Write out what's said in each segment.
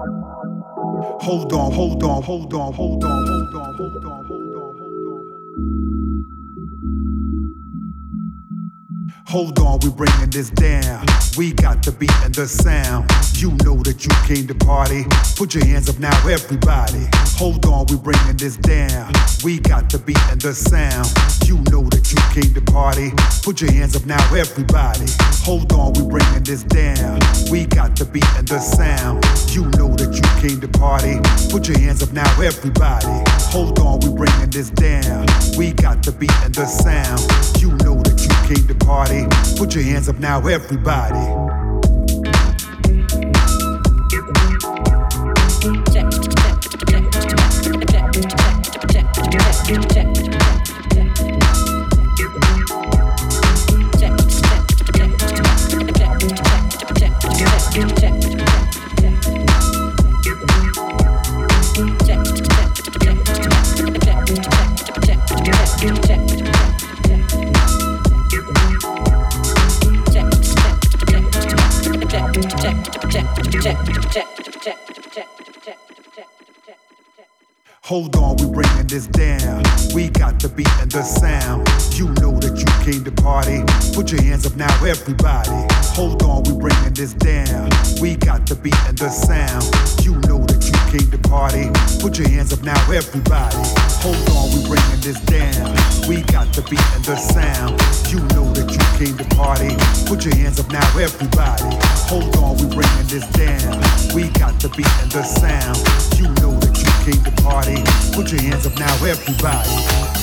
Hold on, hold on, hold on, hold on, hold on, hold on, hold on, hold on. Hold on, we bringing this down. We got the beat and the sound. You know that you came to party. Put your hands up now, everybody. Hold on, we bringing this down. We got the beat and the sound. You know that you came to party. Put your hands up now, everybody. Hold on, we bringing this down. We got the beat and the sound. You know that you came to party. Put your hands up now, everybody. Hold on, we bringing this down. We got the beat and the sound. You know that you came to party. Put your hands up now, everybody. Down. We got the beat and the sound. Came to party. Put your hands up now, everybody. Hold on, we bringing this down. We got the beat and the sound. You know that you came to party. Put your hands up now, everybody. Hold on, we bringing this down. We got the beat and the sound. You know that you came to party. Put your hands up now, everybody. Hold on, we bringing this down. We got the beat and the sound. You know that you came to party. Put your hands up now, everybody.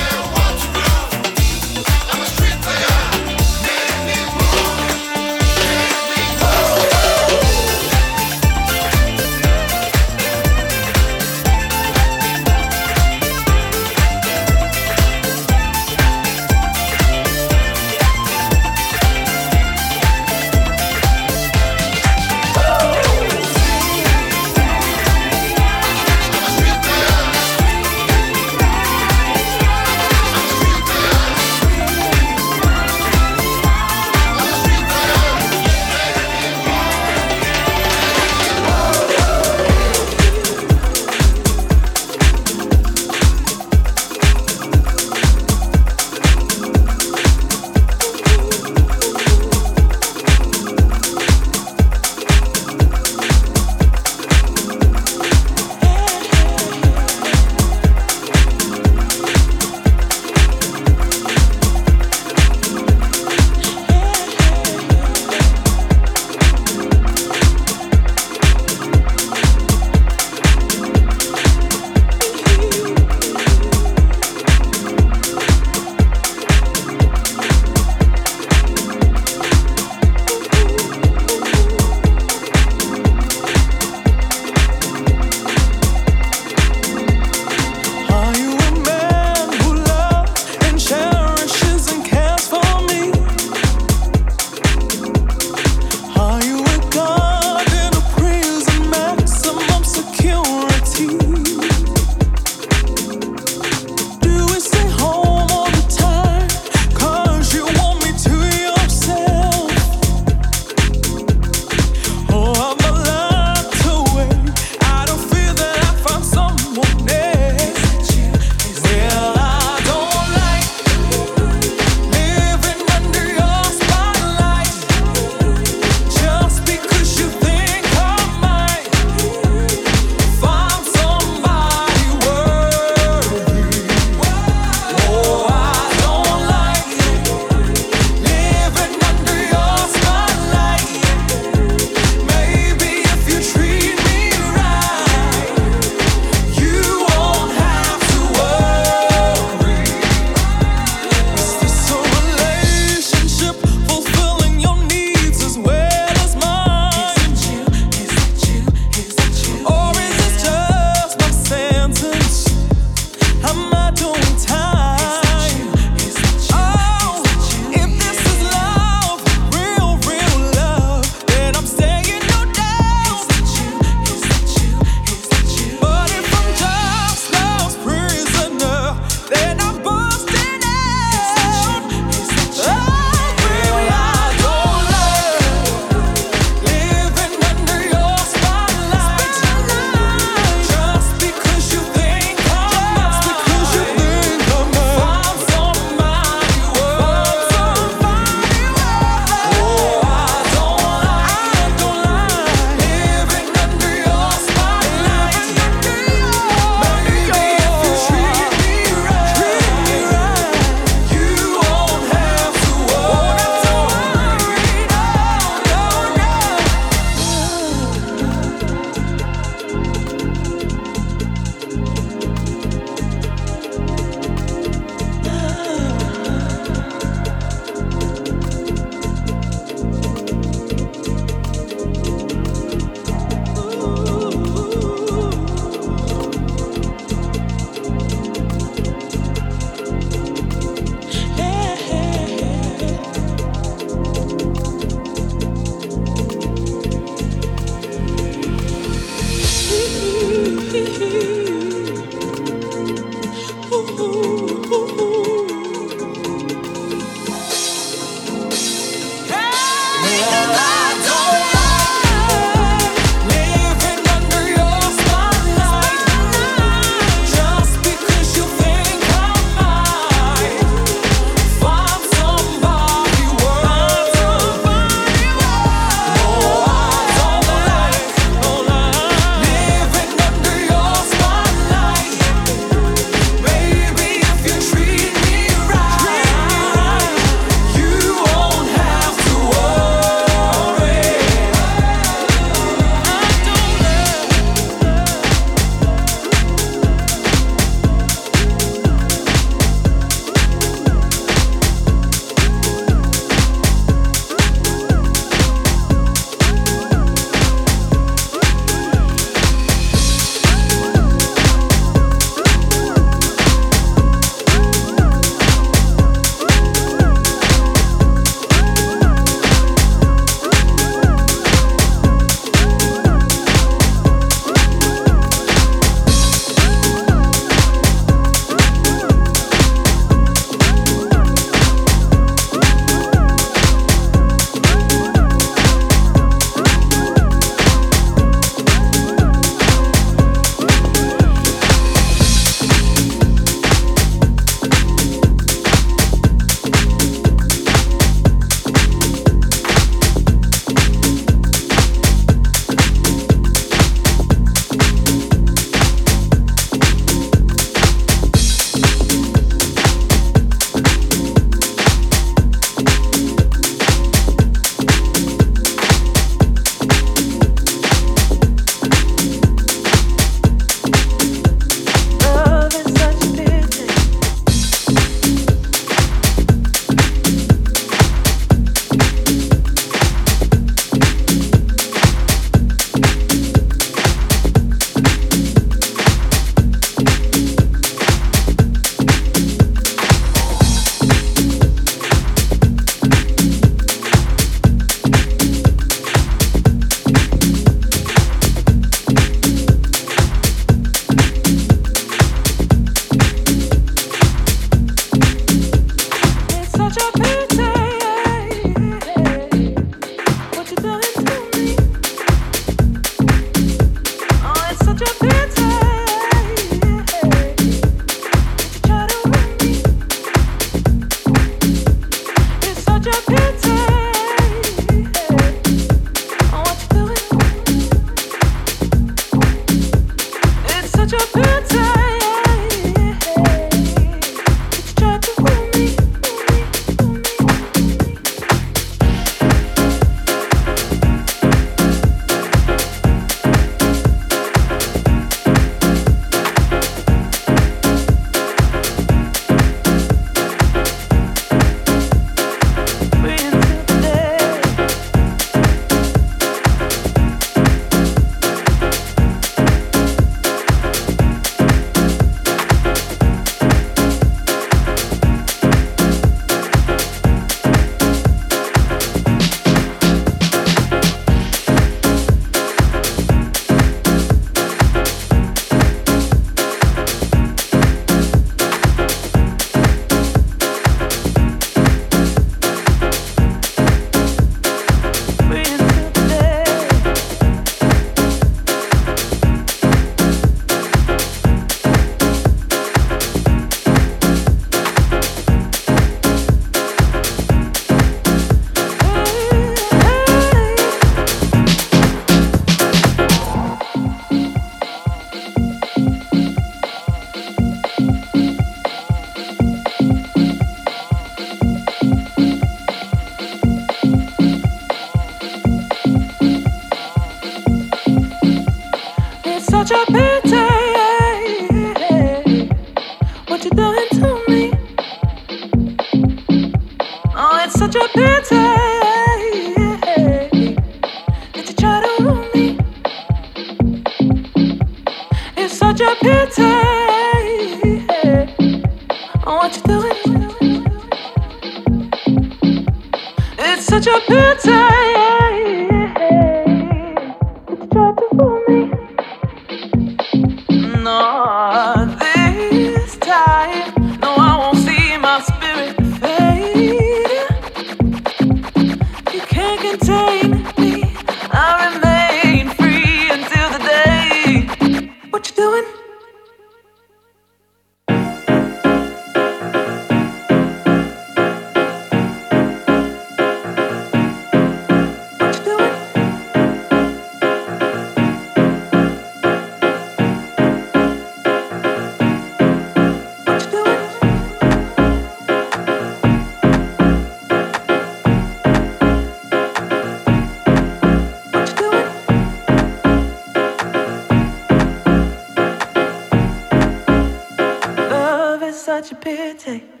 such a pity.